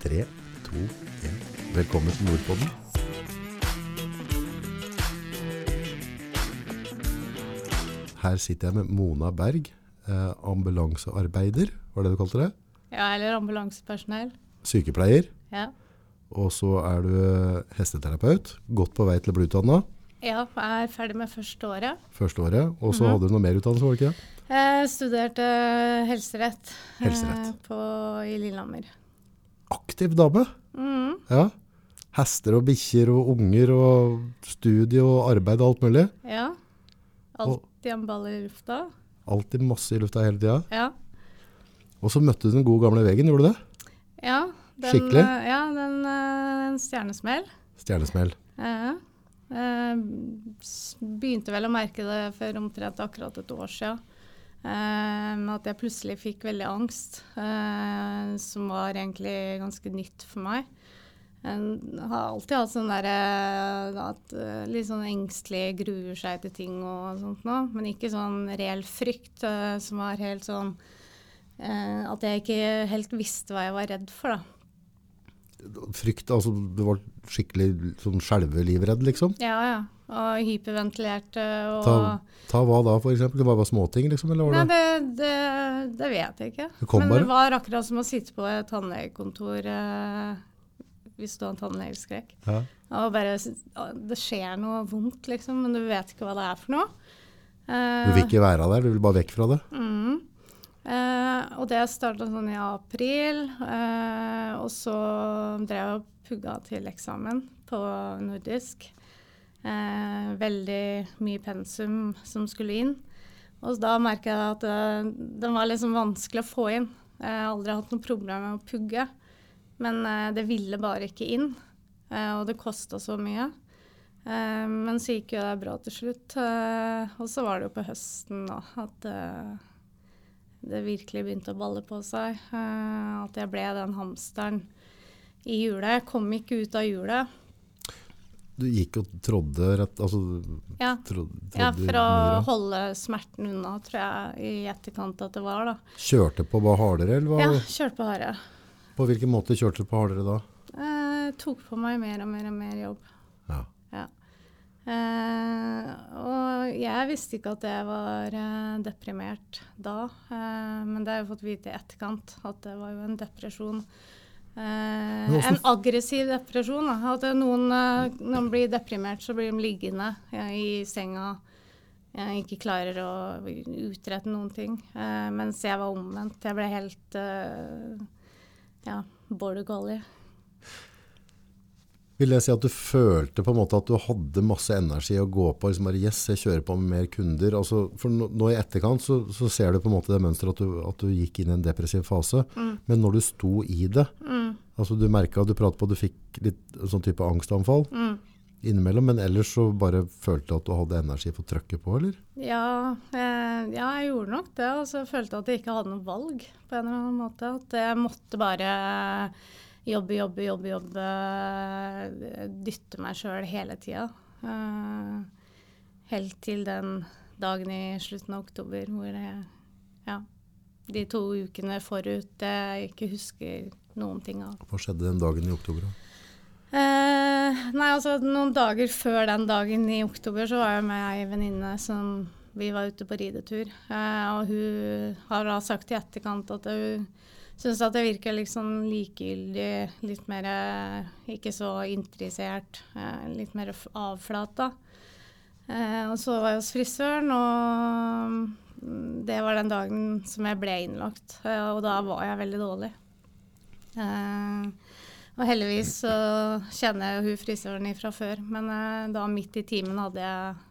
Tre, to, én. Velkommen til Nordpodden. Her sitter jeg med Mona Berg, eh, ambulansearbeider, var det du kalte det? Ja, eller ambulansepersonell. Sykepleier. Ja. Og så er du eh, hesteterapeut, godt på vei til å bli utdanna ja, jeg er ferdig med første året. første året. Og så Mhm. hadde du noe mer utdannelse, var det ikke det? Jeg studerte helserett, Helserett. eh, på, i Lillehammer. Aktiv dame. Mm. Ja. Hester og bikkjer og unger og studie og arbeid og alt mulig. Ja. Alltid en ball i lufta. Alltid masse i lufta hele tida. Ja. Og så møtte du den gode gamle veggen, gjorde du det? ja den, Skikkelig? eh, Ja, den, den en stjernesmell. Stjernesmell. Ja. Eh, begynte vel å merke det for omtrent akkurat et år siden. Eh, med at jeg plutselig fikk veldig angst, eh, som var egentlig ganske nytt for meg. Jeg har alltid hatt sånn derre at eh, litt sånn engstelig gruer seg til ting og sånt noe, men ikke sånn reell frykt som var helt sånn At jeg ikke helt visste hva jeg var redd for, da. Frykt, altså du var skikkelig sånn skjelvelivredd, liksom. Ja, ja. Og hyperventilerte og Ta, ta hva da, eksempel? Det var bare småting, liksom? Eller Nei, var det? det, det, det vet jeg ikke. Det Men det var akkurat som å sitte på et tannlegekontor eh, hvis du har en tannlegeskrekk. Ja. Og bare, det skjer noe vondt, liksom, men du vet ikke hva det er for noe. Eh, Du vil ikke være der, du vil bare vekk fra det? Mm. Eh, og det starta sånn i april. Eh, og så drev jeg og pugga til eksamen på nordisk. Eh, veldig mye pensum som skulle inn. Og da merka jeg at eh, den var liksom vanskelig å få inn. Jeg har aldri hatt noe problem med å pugge, men eh, det ville bare ikke inn. Eh, og det kosta så mye. Eh, men så gikk jo det bra til slutt. Eh, og så var det jo på høsten da, at det virkelig begynte å balle på seg. At jeg ble den hamsteren i hjulet. Kom ikke ut av hjulet. Du gikk og trådde rett altså, Ja, tråd, trådde ja, for å holde smerten unna, tror jeg i etterkant at det var. da. Kjørte på bare hardere, eller Var Ja, kjørte på hardere. På hvilken måte kjørte du på hardere da? Eh, tok på meg mer og mer og mer jobb. Ja. Ja. Eh, og jeg visste ikke at jeg var eh, deprimert da, eh, men det har jeg fått vite i etterkant, at det var jo en depresjon. Eh, en aggressiv depresjon. Da. At noen, eh, man blir deprimert, så blir de liggende i senga. Ikke klarer å utrette noen ting. Eh, mens jeg var omvendt. Jeg ble helt ja, border collie. Vil jeg si at du følte på en måte at du hadde masse energi å gå på? liksom bare, Yes, jeg kjører på med mer kunder. Altså, for nå, i etterkant så, så ser du på en måte det mønsteret at, du- at du gikk inn i en depressiv fase. Men når du sto i det, Mm, altså du merka du pratet på at du fikk litt sånn type angstanfall mm. innimellom, men ellers så bare følte du at du hadde energi for trøkket på, eller? Ja, eh, ja, jeg gjorde nok det. Og så følte jeg at jeg ikke hadde noe valg på en eller annen måte. At jeg måtte bare jobbe, jobbe, jobbe, jobbe. Dytte meg sjøl hele tida. Eh, helt til den dagen i slutten av oktober hvor jeg Ja. De to ukene forut jeg ikke husker noen ting av. Hva skjedde den dagen i oktober? da? Eh, nei, altså noen dager før den dagen i oktober så var jeg med ei venninne som vi var ute på ridetur. Eh, og hun har da sagt i etterkant at hun syns at jeg virker litt sånn likegyldig, litt mer eh, ikke så interessert, eh, litt mer avflata. Eh, og så var jeg hos frisøren, og mm, det var den dagen som jeg ble innlagt. Og da var jeg veldig dårlig. Og heldigvis så kjenner jeg jo hun frisøren fra før, men da midt i timen hadde jeg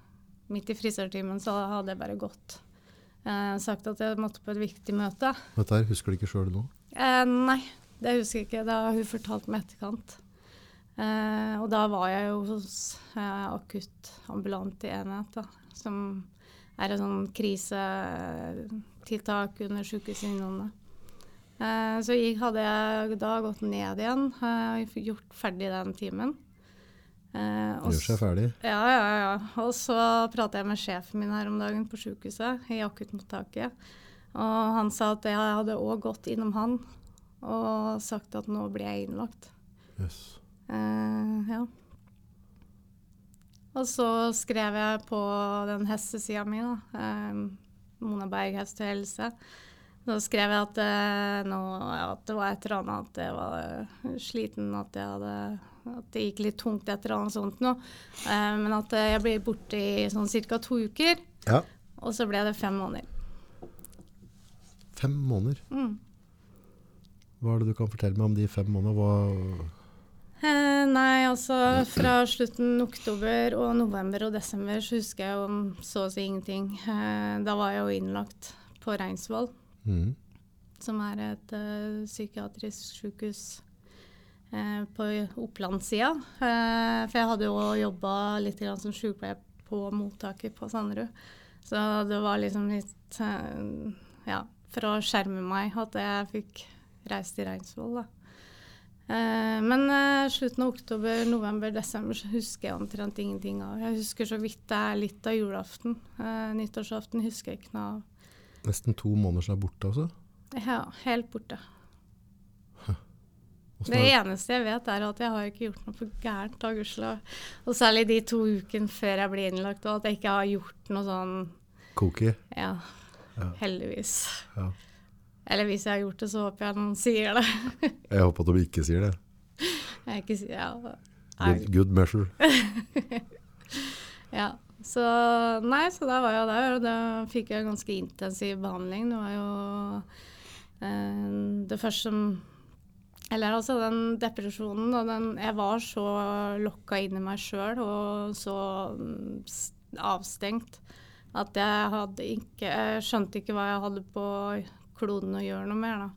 Midt i frisørtimen så hadde jeg bare gått. Eh, sagt at jeg måtte på et viktig møte. Dette her husker du ikke sjøl nå? Eh, nei, det husker jeg ikke. Det har hun fortalt meg i etterkant. Eh, og da var jeg jo hos eh, akutt ambulant i enhet, da, som er et sånn krisetiltak under Sykehuset Innlandet. Eh, så jeg hadde jeg da gått ned igjen eh, og gjort ferdig den timen. Eh, Gjør seg ferdig. ja, ja, ja. Og så prater jeg med sjefen min her om dagen på sykehuset, i akuttmottaket. Og han sa at jeg hadde òg gått innom han og sagt at nå blir jeg innlagt. Yes. Eh, ja. Og så skrev jeg på den hestesida mi, da. Eh, Mona Berg hest og helse. Da skrev jeg at, eh, nå, at det var et eller annet at jeg var eh, sliten, at, hadde, at det gikk litt tungt, et eller annet sånt noe. Eh, men at eh, jeg ble borte i sånn ca. to uker. Ja. Og så ble det fem måneder. Fem måneder. Mm. Hva er det du kan fortelle meg om de fem månedene? Hva, Eh, nei, altså fra slutten oktober og november og desember så husker jeg jo om så å si ingenting. Eh, da var jeg jo innlagt på Reinsvoll, mm. som er et eh, psykiatrisk sykehus eh, på Opplandssida. Eh, for jeg hadde jo jobba litt grann som sykepleier på mottaket på Sanderud. Så det var liksom litt eh, Ja, for å skjerme meg at jeg fikk reist til Reinsvoll, da. Eh, men eh, slutten av oktober, november, desember så husker jeg omtrent ingenting av. Jeg husker så vidt det er litt av julaften. Eh, nyttårsaften husker jeg ikke noe av. nesten to måneder siden borte, altså? Ja, helt borte. Det eneste jeg vet, er at jeg har ikke gjort noe for gærent, da, gudskjelov. Og særlig de to ukene før jeg blir innlagt, og at jeg ikke har gjort noe sånn Koki? Ja, Ja. heldigvis. Ja. Eller hvis jeg har gjort det, så håper jeg noen sier det. Jeg håper at de ikke sier det. Jeg ikke sier ja. Good, good measure. Ja, så Nei, så da var jeg der, og da fikk jeg ganske intensiv behandling. Det var jo eh, det første som Eller altså den depresjonen og den Jeg var så lokka inn i meg sjøl og så mm, avstengt at jeg hadde ikke Jeg skjønte ikke hva jeg hadde på kloden å gjøre noe mer, da.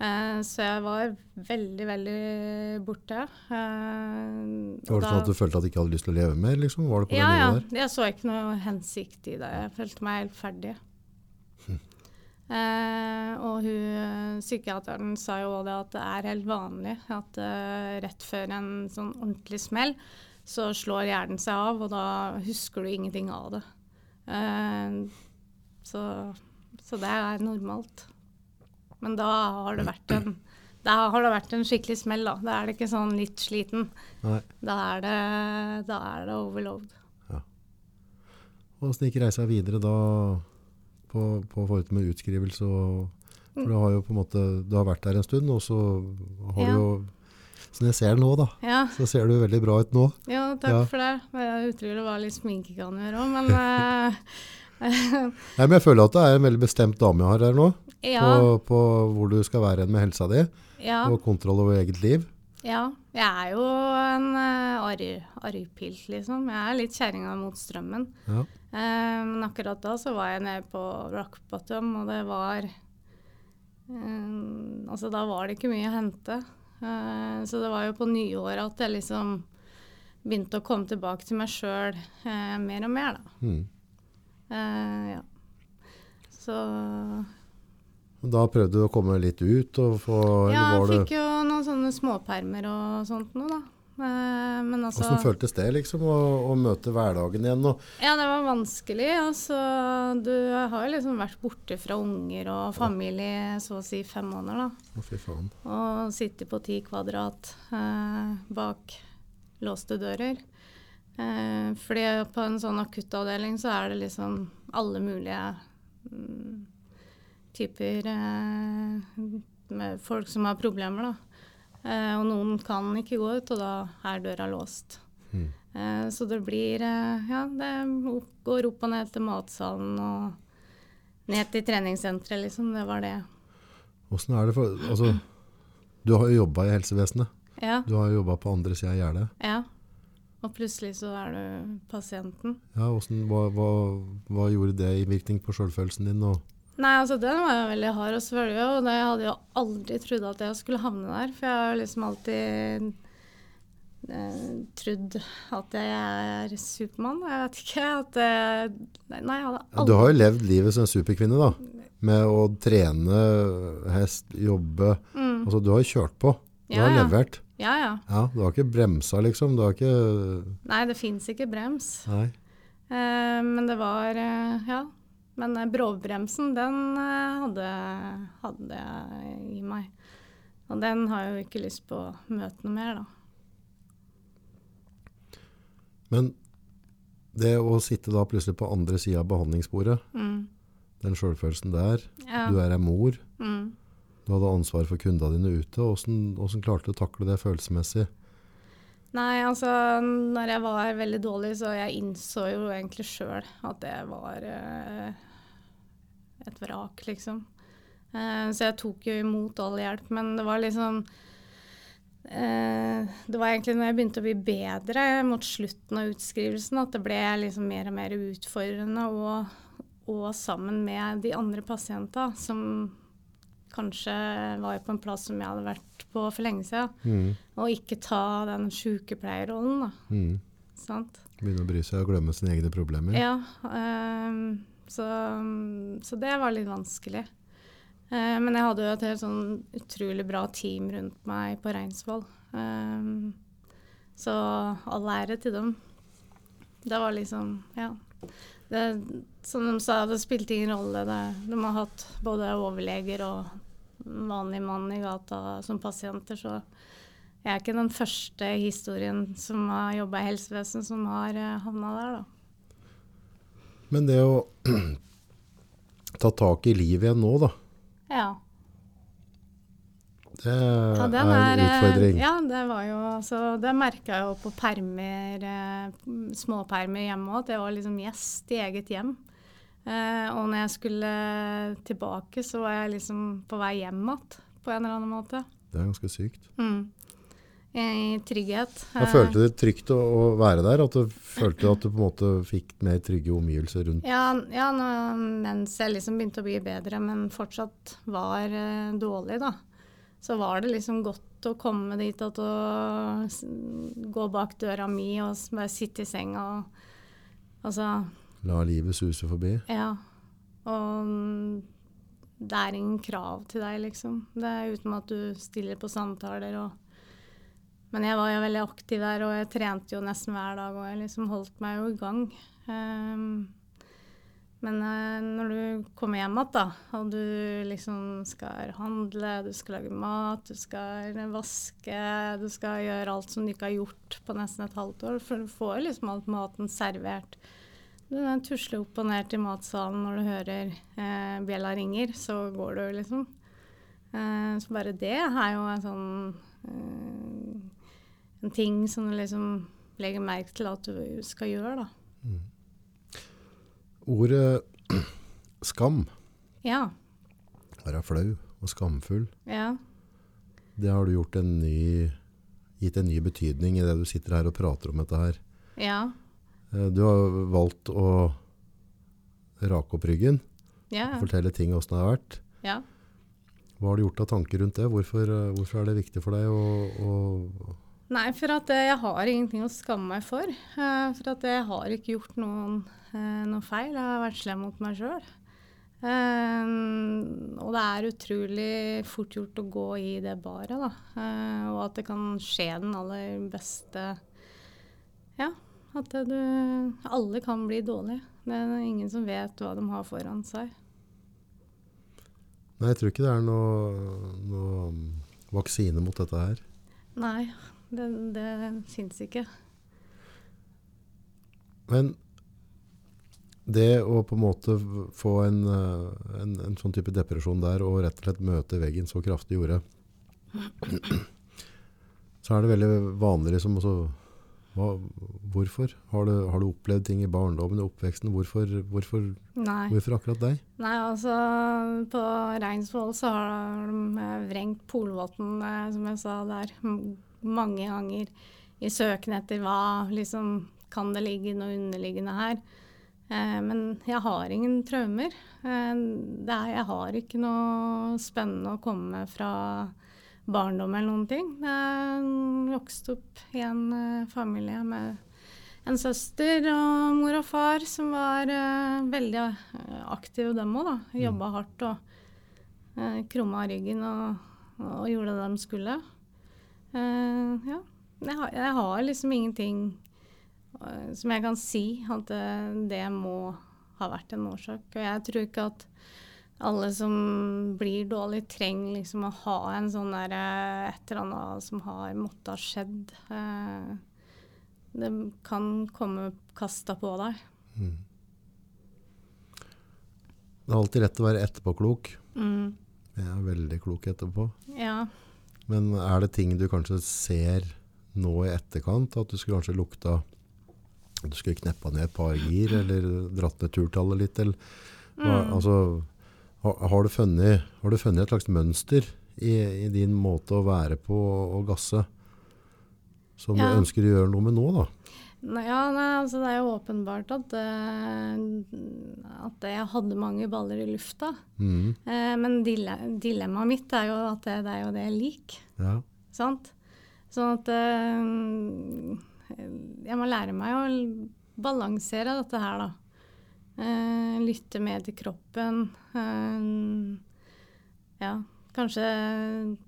Eh, så jeg var veldig, veldig borte. Eh, Var det da- sånn at du følte at du ikke hadde lyst til å leve mer? liksom? Var det på ja, ja. Jeg så ikke noe hensikt i det. Jeg følte meg helt ferdig. Eh, og hun, eh, psykiateren sa jo det at det er helt vanlig at eh, rett før en sånn ordentlig smell, så slår hjernen seg av, og da husker du ingenting av det. Eh, så, så det er normalt. Men da har det vært en, da har det vært en skikkelig smell, da. Da er det ikke sånn litt sliten. Nei. Da er det, da er det overload. Åssen gikk reisa videre da på, på forhold med utskrivelse? Og, for du har jo på en måte, du har vært der en stund, og så har Ja. du jo Som jeg ser nå, da, Ja, så ser du veldig bra ut nå. Ja, takk Ja. for det. Jeg utrolig hva litt sminke kan gjøre òg, men eh, Nei, men Jeg føler at det er en veldig bestemt dame jeg har her nå, ja, på, på hvor du skal være med helsa di, ja, og kontroll over eget liv. ja. Jeg er jo en uh, arrpilt, liksom. Jeg er litt kjerringa mot strømmen. Ja. Uh, men akkurat da så var jeg nede på rock bottom, og det var uh, Altså, da var det ikke mye å hente. Eh, så det var jo på nyåret at jeg liksom begynte å komme tilbake til meg sjøl eh, mer og mer, da. Mm. Eh, ja. Så Da prøvde du å komme litt ut, og få Ja, jeg fikk jo noen sånne småpermer og sånt noe, da. Eh, men altså Hvordan føltes det liksom, å, å møte hverdagen igjen? Og, Ja, det var vanskelig. Altså, du har jo liksom vært borte fra unger og familie så å si fem måneder, da. å, fy faen. Og sitte på ti kvadrat eh, bak låste dører. Eh, fordi på en sånn akuttavdeling så er det liksom alle mulige mm, typer eh, med folk som har problemer, da. Eh, og noen kan ikke gå ut, og da er døra låst. Mm. Eh, så det blir eh, Ja, det går opp og ned til matsalen og ned til treningssenteret, liksom. Det var det. Hvordan er det for altså, Du har jo jobba i helsevesenet. Ja. Du har jobba på andre sida av gjerdet. Ja. Og plutselig så er du pasienten. Ja, hvordan, hva, hva, hva gjorde det i virkning på sjølfølelsen din? Og, Nei, altså den var jo veldig hard å svelge, og det, jeg hadde jo aldri trodd at jeg skulle havne der. For jeg har jo liksom alltid eh, trodd at jeg er Supermann. Jeg vet ikke at jeg, Nei, jeg hadde aldri du har jo levd livet som en superkvinne, da. Med å trene hest, jobbe. mm. Altså, du har kjørt på. Du Ja, har levert. Ja, ja. Ja, du har ikke bremsa, liksom. Du har ikke Nei, det fins ikke brems. Nei. Eh, men det var eh, Ja. Men eh, brovbremsen, den eh, hadde, hadde jeg i meg. Og den har jeg jo ikke lyst på å møte noe mer, da. Men det å sitte da plutselig på andre sida av behandlingsbordet, Mm. den sjølfølelsen der, Ja. du er ei mor, Mm. du hadde ansvar for kundene dine ute, åssen klarte du å takle det følelsesmessig? Nei, altså når jeg var veldig dårlig, så jeg innså jo egentlig sjøl at det var eh, et vrak, liksom. Eh, så jeg tok jo imot all hjelp, men det var liksom eh, Det var egentlig når jeg begynte å bli bedre mot slutten av utskrivelsen, at det ble liksom mer og mer utfordrende, og, og sammen med de andre pasientene som kanskje var på en plass som jeg hadde vært på for lenge siden. Mm. Og ikke ta den sykepleierrollen, da. Mm. Sant? Begynne å bry seg og glemme sine egne problemer. Ja. ehm, så, så det var litt vanskelig. Eh, men jeg hadde jo et helt sånn utrolig bra team rundt meg på Reinsvoll. Eh, så all ære til dem. Det var liksom Ja. Det, som de sa, det spilte ingen rolle. Det, de har hatt både overleger og vanlig mann i gata som pasienter, så jeg er ikke den første historien som har jobba i helsevesen som har uh, havna der, da. Men det å ta tak i livet igjen nå, da, Ja. det Ja, er en eh, utfordring. Ja, det var jo altså Det merka jeg jo på permer, eh, småpermer hjemme òg, at jeg var liksom gjest i eget hjem. Eh, og når jeg skulle tilbake, så var jeg liksom på vei hjem igjen på en eller annen måte. Det er ganske sykt. Mm. I trygghet. Da Eh, følte du det trygt å, å være der? At du følte at du på en måte fikk mer trygge omgivelser rundt? Ja, ja nå, mens jeg liksom begynte å bli bedre, men fortsatt var uh, dårlig, da. Så var det liksom godt å komme dit at å gå bak døra mi og bare sitte i senga og Altså, La livet suse forbi? ja. Og mm, det er ingen krav til deg, liksom. Det er uten at du stiller på samtaler og Men jeg var jo veldig aktiv der, og jeg trente jo nesten hver dag, og jeg liksom holdt meg jo i gang. Ehm, men eh, når du kommer hjem igjen, da, og du liksom skal handle, du skal lage mat, du skal vaske, du skal gjøre alt som du ikke har gjort på nesten et halvt år, for du får liksom alt maten servert. Du tusler opp og ned til matsalen når du hører eh, bjella ringer, så går du liksom. Eh, så bare det er jo en sånn eh, En ting som du liksom legger merke til at du skal gjøre, da. Ordet skam, Ja. være flau og skamfull, Ja. det har du gjort en ny, gitt en ny betydning i det du sitter her og prater om dette her. Ja. Eh, Du har valgt å rake opp ryggen, Ja. fortelle ting hvordan det har vært. ja. Hva har du gjort av tanker rundt det? Hvorfor, eh, hvorfor er det viktig for deg å, å Nei, for at eh, jeg har ingenting å skamme meg for. Eh, For at jeg har ikke gjort noen, eh, noe feil. Jeg har vært slem mot meg sjøl. og det er utrolig fort gjort å gå i det baret, da. Og at det kan skje den aller beste Ja, at du Alle kan bli dårlige. Det er ingen som vet hva de har foran seg. Nei, jeg tror ikke det er noe, noe um, vaksine mot dette her. Nei, det, det fins ikke. Men det å på en måte få en, eh, en, en sånn type depresjon der, og rett og slett møte veggen så kraftig gjorde, så er det veldig vanlig liksom også, hva, Hvorfor? Har du, har du opplevd ting i barndommen og oppveksten? Hvorfor, hvorfor, hvorfor akkurat deg? Nei, altså på Reinsvoll så har de vrengt Polvatn, eh, som jeg sa der, mange ganger i søken etter hva liksom Kan det ligge noe underliggende her? Eh, men jeg har ingen traumer. Eh, det er, jeg har ikke noe spennende å komme med fra barndom eller noen ting. Jeg vokste opp i en eh, familie med en søster og mor og far som var eh, veldig eh, aktive, dem òg. Jobba hardt og uh, krumma ryggen og, og gjorde det de skulle. Eh, ja. Jeg har, jeg har liksom ingenting uh, som jeg kan si at eh, det må ha vært en årsak. Og jeg tror ikke at alle som blir dårlig, trenger liksom å ha en sånn der Et eller annet som har måttet ha skjedd. Det kan komme kasta på deg. Mm. Det er alltid rett å være etterpåklok. Mm. Jeg er veldig klok etterpå. Ja. Men er det ting du kanskje ser nå i etterkant, at du skulle kanskje lukta at du skulle kneppa ned et par gir, eller dratt ned turtallet litt? Eller, Mm. altså, har, har, du funnet, har du funnet et slags mønster i, i din måte å være på og gasse, som Ja. du ønsker å gjøre noe med nå? da? Ja, nei, altså det er jo åpenbart at, uh, at jeg hadde mange baller i lufta. Mm, Uh, men dile dilemmaet mitt er jo at det, det er jo det jeg liker. ja. Sant? Sånn at uh, jeg må lære meg å balansere dette her, da. Lytte med til kroppen. Ja, kanskje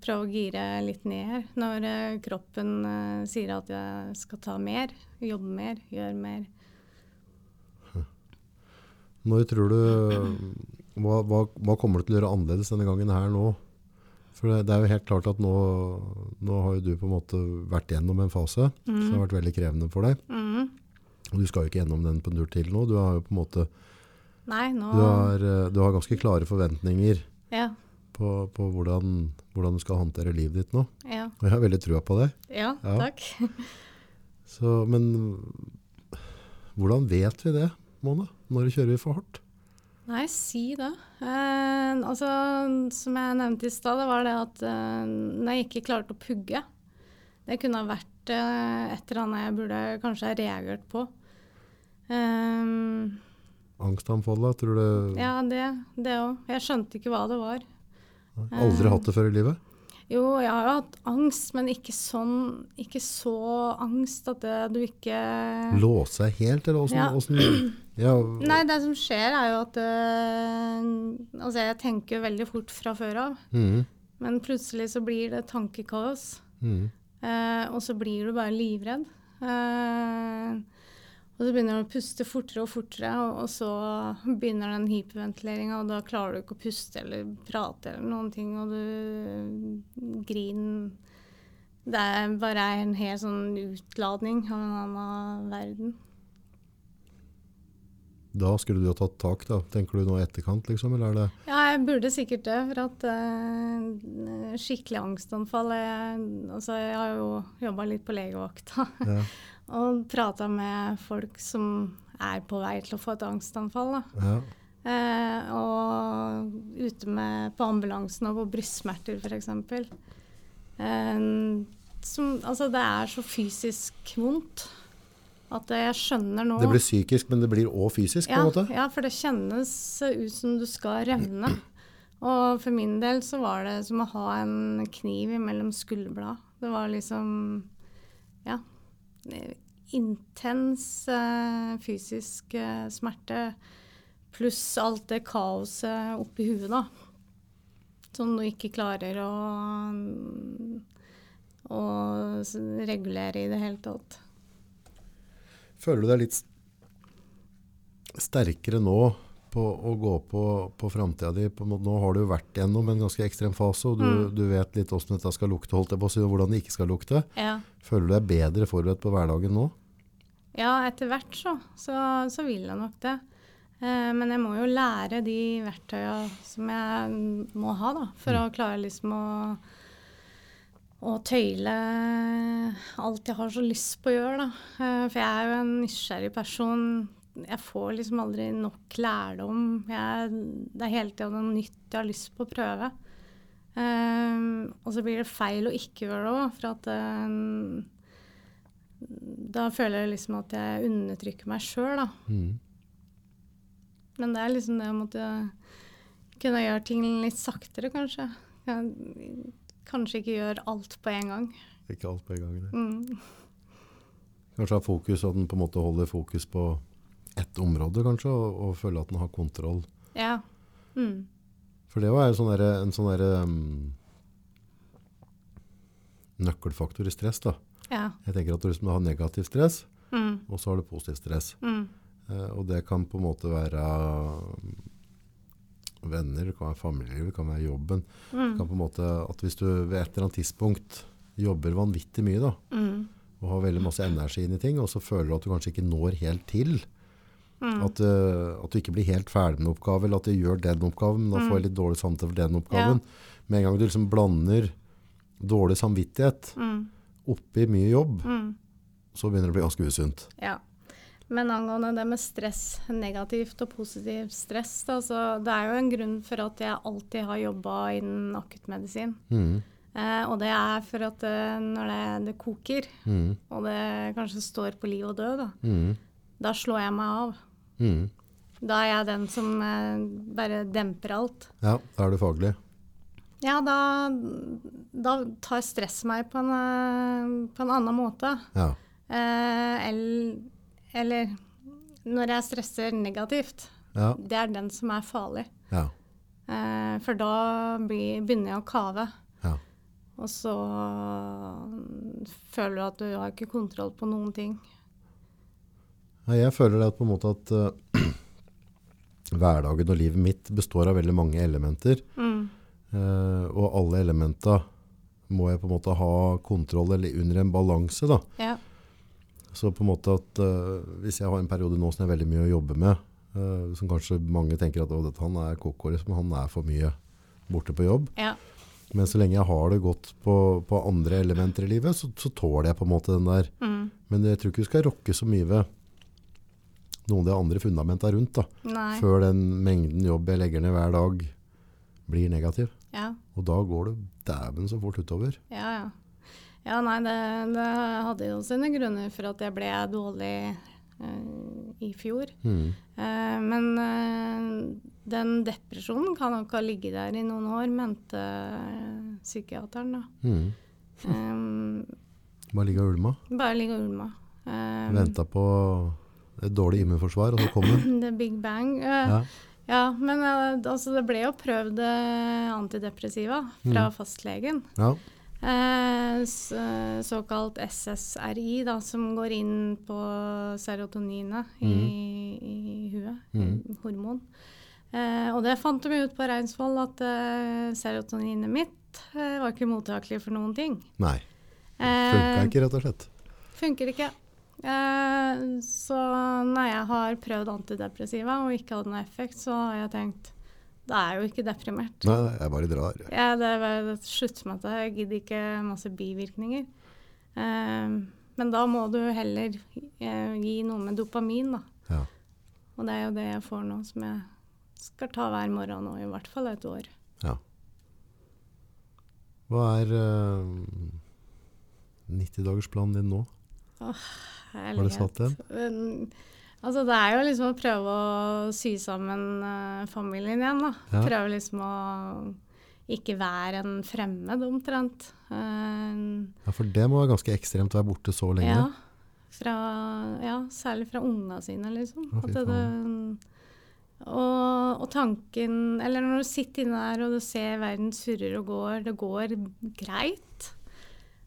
prøve å gire litt ned når eh, kroppen eh, sier at jeg skal ta mer, jobbe mer, gjøre mer. Når tror du hva, hva, hva kommer du til å gjøre annerledes denne gangen her nå? For det, det er jo helt klart at nå, nå har jo du på en måte vært gjennom en fase som har vært veldig krevende for deg. Mm. Og du skal jo ikke gjennom den på en tur til nå. Du har jo på en måte Nei, nå Du har, eh, du har ganske klare forventninger Ja. På, på hvordan, hvordan du skal håndtere livet ditt nå. Ja, Og jeg har veldig trua på det. ja, Ja. takk. Så, men hvordan vet vi det, Mona? Når kjører vi for hardt? Nei, si det. Eh, altså, som jeg nevnte i stad, det var det at eh, når jeg ikke klarte å pugge Det kunne ha vært eh, et eller annet jeg burde kanskje ha reagert på. Eh, Angstanfallet, tror du ja, det det òg. Jeg skjønte ikke hva det var. Aldri hatt det før i livet? Jo, jeg har jo hatt angst, men ikke sånn Ikke så angst at det, du ikke Låse seg helt, eller åssen Ja. åssen- ja, Nei, det som skjer, er jo at øh, Altså, jeg tenker jo veldig fort fra før av. Mm. Men plutselig så blir det tankekaos. Mm. Eh, og så blir du bare livredd. Eh, og så begynner du å puste fortere og fortere, og, og så begynner den hyperventileringa, og da klarer du ikke å puste eller prate eller noen ting, og du griner Det er bare en hel sånn utladning av en annen verden. Da skulle du ha tatt tak, da. Tenker du nå i etterkant, liksom? Eller er det Ja, jeg burde sikkert det, for at uh, skikkelig angstanfall jeg, altså, jeg har jo jobba litt på legevakta ja, og prata med folk som er på vei til å få et angstanfall. Da. ja. Eh, og ute med, på ambulansen og på brystsmerter, f.eks. Eh, som, altså, det er så fysisk vondt at jeg skjønner nå Det blir psykisk, men det blir òg fysisk, på en måte? Ja, for det kjennes ut som du skal revne. Og for min del så var det som å ha en kniv mellom skulderblad. Det var liksom ja intens uh, fysisk uh, smerte pluss alt det kaoset oppi huet, da. Som du ikke klarer å, å regulere i det hele tatt. Føler du deg litt sterkere nå på å gå på, på framtida di? Nå har du vært gjennom en ganske ekstrem fase, og du, Mm. du vet litt åssen dette skal lukte, holdt jeg på å si, og hvordan det ikke skal lukte. Ja. Føler du deg bedre forberedt på hverdagen nå? Ja, etter hvert så, så, så vil jeg nok det. Eh, men jeg må jo lære de verktøya som jeg må ha, da, for å klare liksom å, og tøyle alt jeg har så lyst på å gjøre, da. Eh, for jeg er jo en nysgjerrig person. Jeg får liksom aldri nok lærdom. Jeg, det er hele tida noe nytt jeg har lyst på å prøve. Um, og så blir det feil å ikke gjøre det òg, for at um, da føler jeg liksom at jeg undertrykker meg sjøl, da. Mm. Men det er liksom det å måtte kunne gjøre ting litt saktere, kanskje. Jeg, kanskje ikke gjøre alt på en gang. Ikke alt på en gang. nei. Mm. Kanskje ha fokus, at den på en måte holder fokus på ett område, kanskje, og, og føle at den har kontroll. Ja. Mm. For det var jo sånn derre- en sånn der um, nøkkelfaktor i stress, da. Ja. Jeg tenker at du liksom har negativ stress, Mm. og så har du positiv stress. Mm. Eh, og det kan på en måte være venner, det kan være familie, det kan være jobben. Mm. Kan på en måte, at hvis du ved et eller annet tidspunkt jobber vanvittig mye da, Mm. og har veldig masse energi inn i ting, og så føler du at du kanskje ikke når helt til, Mm. at, uh, at du ikke blir helt ferdig med en oppgave, eller at du gjør den oppgaven, men da får jeg litt dårlig samvittighet for den oppgaven. Med en gang du liksom blander dårlig samvittighet Mm. oppi mye jobb, Mm. så begynner det å bli ganske usunt. Ja. Men angående det med stress, negativt og positivt stress, da, så det er jo en grunn for at jeg alltid har jobba innen akuttmedisin. Mm. Eh, og det er for at det, når det, det koker, Mm. og det kanskje står på liv og død, da, Mm. da slår jeg meg av. Mm. Da er jeg den som eh, bare demper alt. Ja, da er du faglig. Ja, da, da tar stress meg på en, eh, på en annen måte. Ja. Eh, eller, eller når jeg stresser negativt. Ja. Det er den som er farlig. Ja. Eh, for da blir, begynner jeg å kave. Ja. Og så føler du at du har ikke kontroll på noen ting. Ja, Jeg føler at på en måte at uh, hverdagen og livet mitt består av veldig mange elementer. Mm. Uh, og alle elementa må jeg på en måte ha kontroll eller under en balanse. da. Ja. Så på en måte at uh, hvis jeg har en periode nå som jeg har veldig mye å jobbe med, som kanskje mange tenker at «Å, dette, han er koko, liksom, han er for mye borte på jobb. ja. Men så lenge jeg har det godt på, på andre elementer i livet, så, så tåler jeg på en måte den der. Mm. Men jeg tror ikke du skal rokke så mye ved noen av de andre fundamenta rundt, da, før den mengden jobb jeg legger ned hver dag, blir negativ. Ja. Og da går det dæven så fort utover. Ja, ja. Ja, nei, det, det hadde jo sine grunner for at jeg ble dårlig eh, i fjor. Mm. Eh, men eh, den depresjonen kan nok ha ligget der i noen år, mente psykiateren. da. Mm. Um, Bare ligge og ulma. bare ligge og ulma. Um, Venta på et dårlig immunforsvar, og så kom den. The Big Bang. Eh, Ja. ja, men eh, altså, det ble jo prøvd eh, antidepressiva fra Mm. fastlegen. Ja. Eh, s- eh, såkalt SSRI, da, som går inn på serotoninet i, i huet. Mm. Hormon. Eh, og det fant de ut på Reinsvoll, at eh, serotoninet mitt eh, var ikke mottakelig for noen ting. Nei. Funka ikke, rett og slett. Funker ikke. Eh, så når jeg har prøvd antidepressiva og ikke hadde noe effekt, så har jeg tenkt da er jeg jo ikke deprimert. Nei, jeg bare drar. Ja, det er bare slutt med det. Jeg gidder ikke masse bivirkninger. Eh, men da må du heller eh, gi noe med dopamin, da. Ja. Og det er jo det jeg får nå, som jeg skal ta hver morgen nå, i hvert fall et år. ja. Hva er uh, 90-dagersplanen din nå? Har du satt? Um, altså, det er jo liksom å prøve å sy sammen uh, familien igjen, da. Ja. Prøve liksom å ikke være en fremmed, omtrent. Uh, Ja, For det må være ganske ekstremt å være borte så lenge. ja, fra, ja, særlig fra unga sine, liksom. Å, At det, og, og tanken Eller når du sitter inne der og du ser verden surrer og går, det går greit.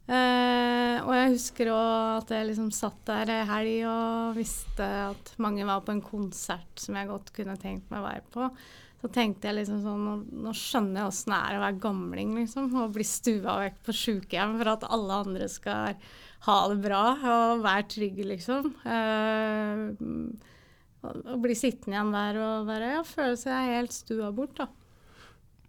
Eh, og jeg husker òg at jeg liksom satt der ei helg og visste at mange var på en konsert som jeg godt kunne tenkt meg å være på. Så tenkte jeg liksom sånn Nå, nå skjønner jeg åssen det er å være gamling, liksom. Og bli stua vekk på sjukehjem for at alle andre skal ha det bra og være trygge, liksom. Eh, og, og bli sittende igjen der og bare ja, føle seg helt stua bort, da.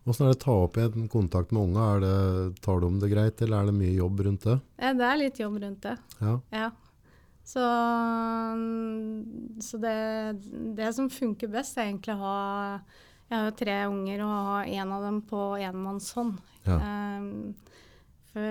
Åssen er det å ta opp igjen kontakt med unga? Er det, tar du om det greit, eller er det mye jobb rundt det? Eh, Det er litt jobb rundt det. Ja. Ja. Så, så det, det som funker best, er egentlig å ha Jeg har jo tre unger, og ha en av dem på enmannshånd. Ja. Um, for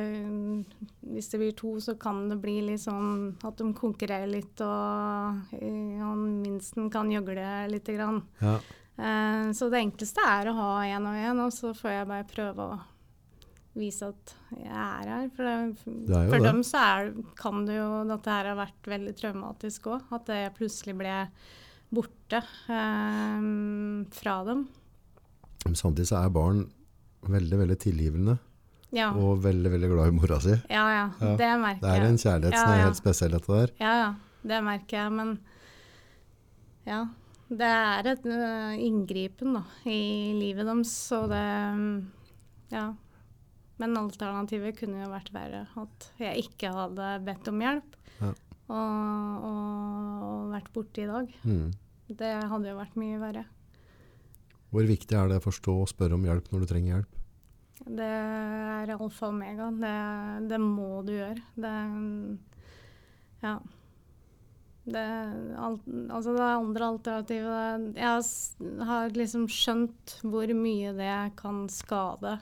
hvis det blir to, så kan det bli litt sånn at de konkurrerer litt, og eh, han minsten kan gjøgle lite grann. ja. Eh, så det enkleste er å ha én og én, og så får jeg bare prøve å vise at jeg er her. For, det, Det er for det. dem så er, kan det jo at Dette her har vært veldig traumatisk òg. At jeg plutselig ble borte eh, fra dem. Men samtidig så er barn veldig, veldig tilgivende. Ja, Og veldig, veldig glad i mora si. ja, ja. Ja, Det merker jeg. Det er en kjærlighet som Ja, er helt spesiell, dette der. Ja, ja. Det merker jeg, men ja. Det er et uh, inngripen da, i livet deres, og det um, Ja. Men alternativet kunne jo vært verre. At jeg ikke hadde bedt om hjelp Ja. og, og, og vært borte i dag. Mm. Det hadde jo vært mye verre. Hvor viktig er det å forstå og spørre om hjelp når du trenger hjelp? Det er alfa og omega. Det, det må du gjøre. Det Ja. Det, alt, altså det andre alternativet Jeg har liksom skjønt hvor mye det kan skade.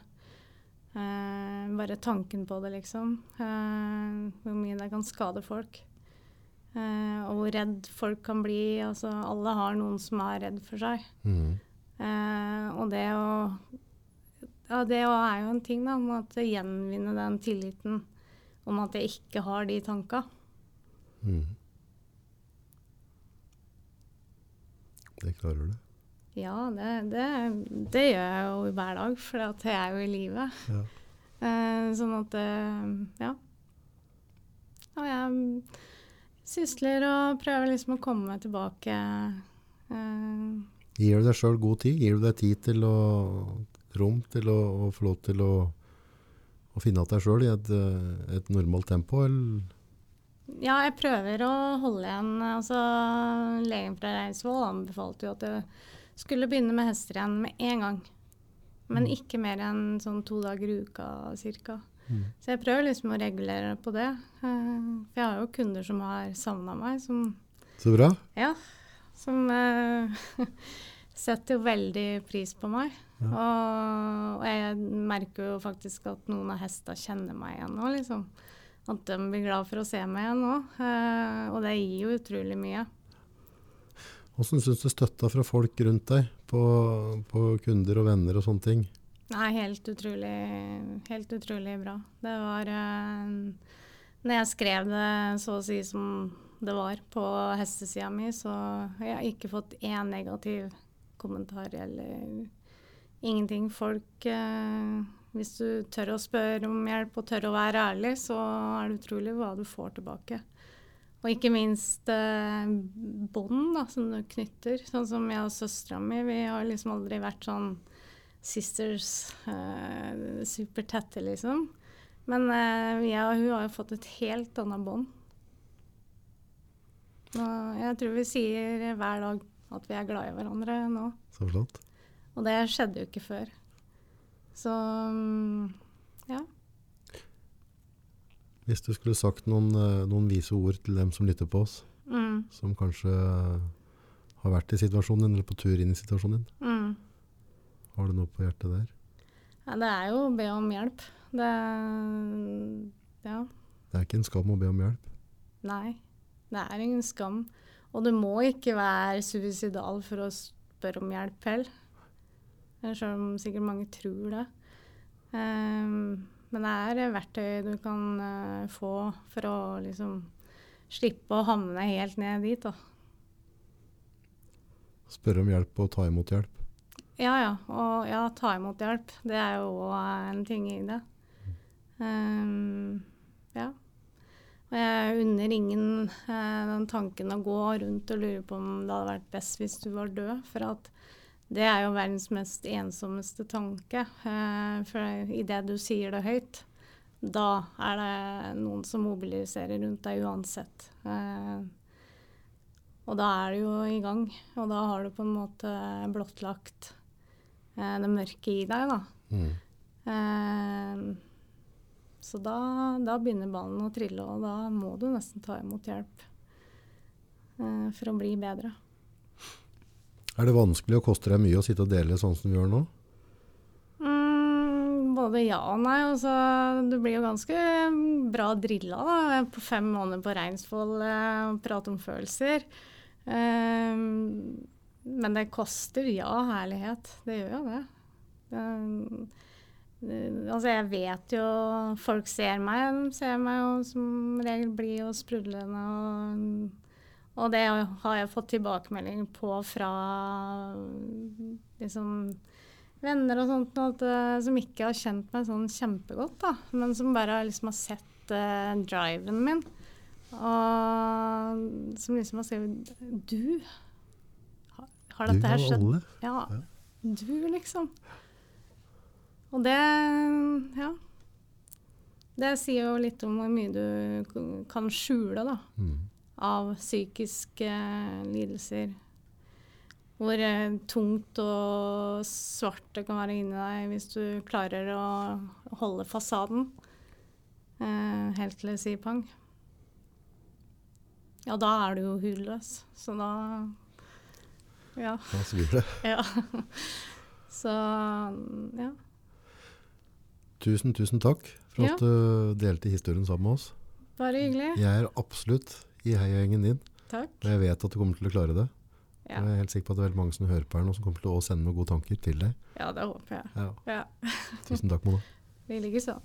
Eh, bare tanken på det, liksom. Eh, hvor mye det kan skade folk. Eh, og hvor redd folk kan bli. Altså, alle har noen som er redd for seg. Mm. Eh, og det å Ja, det er jo en ting, da, om at gjenvinne den tilliten om at jeg ikke har de tanka. Mm. Det klarer du. Ja, det, det, det gjør jeg jo hver dag, for jeg er jo i livet. Ja. Eh, sånn at eh, Ja. Og jeg sysler og prøver liksom å komme meg tilbake. Eh, Gir du deg sjøl god tid? Gir du deg tid til å rom til å, å få lov til å, å finne igjen deg sjøl i et, eh, et normalt tempo? Eller? Ja, jeg prøver å holde igjen. Altså, legen fra Reinsvoll anbefalte jo at jeg skulle begynne med hester igjen med en gang. Men ikke mer enn sånn to dager i uka ca. Mm. Så jeg prøver liksom å regulere på det. Eh, For jeg har jo kunder som har savna meg, som Så bra. ja, som eh, setter jo veldig pris på meg. Og, og jeg merker jo faktisk at noen av hestene kjenner meg igjen nå, liksom. At de blir glad for å se meg igjen nå. Eh, og det gir jo utrolig mye. Hvordan syns du støtta fra folk rundt deg, på, på kunder og venner og sånne ting? Nei, helt utrolig, helt utrolig bra. Det var eh, Når jeg skrev det så å si som det var på hestesida mi, så jeg har ikke fått én negativ kommentar eller ingenting. Folk eh, Hvis du tør å spørre om hjelp og tør å være ærlig, så er det utrolig hva du får tilbake. Og ikke minst eh, bånd som du knytter. Sånn som jeg og søstera mi. Vi har liksom aldri vært sånn sisters eh, supertette, liksom. Men eh, jeg og hun har jo fått et helt annet bånd. Og jeg tror vi sier hver dag at vi er glad i hverandre nå. Så flott. Og det skjedde jo ikke før. Så mm, ja. Hvis du skulle sagt noen, eh, noen vise ord til dem som lytter på oss, Mm, som kanskje har vært i situasjonen din, eller på tur inn i situasjonen din, mm. har du noe på hjertet der? Ja, det er jo å be om hjelp. Det Ja. Det er ikke en skam å be om hjelp. Nei, det er ingen skam. Og du må ikke være suicidal for å spørre om hjelp heller. Selv om sikkert mange tror det. Um, men det er verktøy du kan uh, få for å liksom slippe å havne helt ned dit. Da. Spørre om hjelp og ta imot hjelp. Ja ja, og ja, ta imot hjelp. Det er jo òg en ting i det. Um, ja. Og jeg unner ingen eh, den tanken å gå rundt og lure på om det hadde vært best hvis du var død. For at det er jo verdens mest ensommeste tanke. Eh, for idet du sier det høyt, da er det noen som mobiliserer rundt deg uansett. Eh, og da er du jo i gang, og da har du på en måte blottlagt eh, det mørke i deg, da. Mm. Så da, da begynner ballen å trille, og da må du nesten ta imot hjelp for å bli bedre. Er det vanskelig og koster deg mye å sitte og dele sånn som du gjør nå? Mm, både ja og nei. Altså, du blir jo ganske bra drilla på fem måneder på Reinsvoll eh, og prate om følelser. Um, men det koster, ja, herlighet. Det gjør jo det. Um, altså, jeg vet jo Folk ser meg. De ser meg jo som regel blid og sprudlende. Og, og det har jeg fått tilbakemelding på fra liksom venner og sånt at, eh, som ikke har kjent meg sånn kjempegodt, da. Men som bare liksom har sett uh, driven min. Og som liksom har skrevet Du, ha- Har dette her skjedd? Ja. Ja. Du, liksom. Og det Ja. Det sier jo litt om hvor mye du kan skjule, da. Mm. Av psykiske lidelser. Hvor eh, tungt og svart det kan være inni deg hvis du klarer å holde fasaden eh, helt til det sier pang. Ja, da er du jo hudløs. Så da Ja. Da svir det. Ja. Så ja. Tusen, tusen takk for Ja. at du delte historien sammen med oss. Bare hyggelig. Jeg er absolutt i heiagjengen din, Takk. og jeg vet at du kommer til å klare det. Ja. Jeg er helt sikker på at det er veldig mange som hører på her nå, som kommer til å sende noen gode tanker til deg. ja, det håper jeg. Ja. Ja. Tusen takk, Mona. Vi ligger sånn.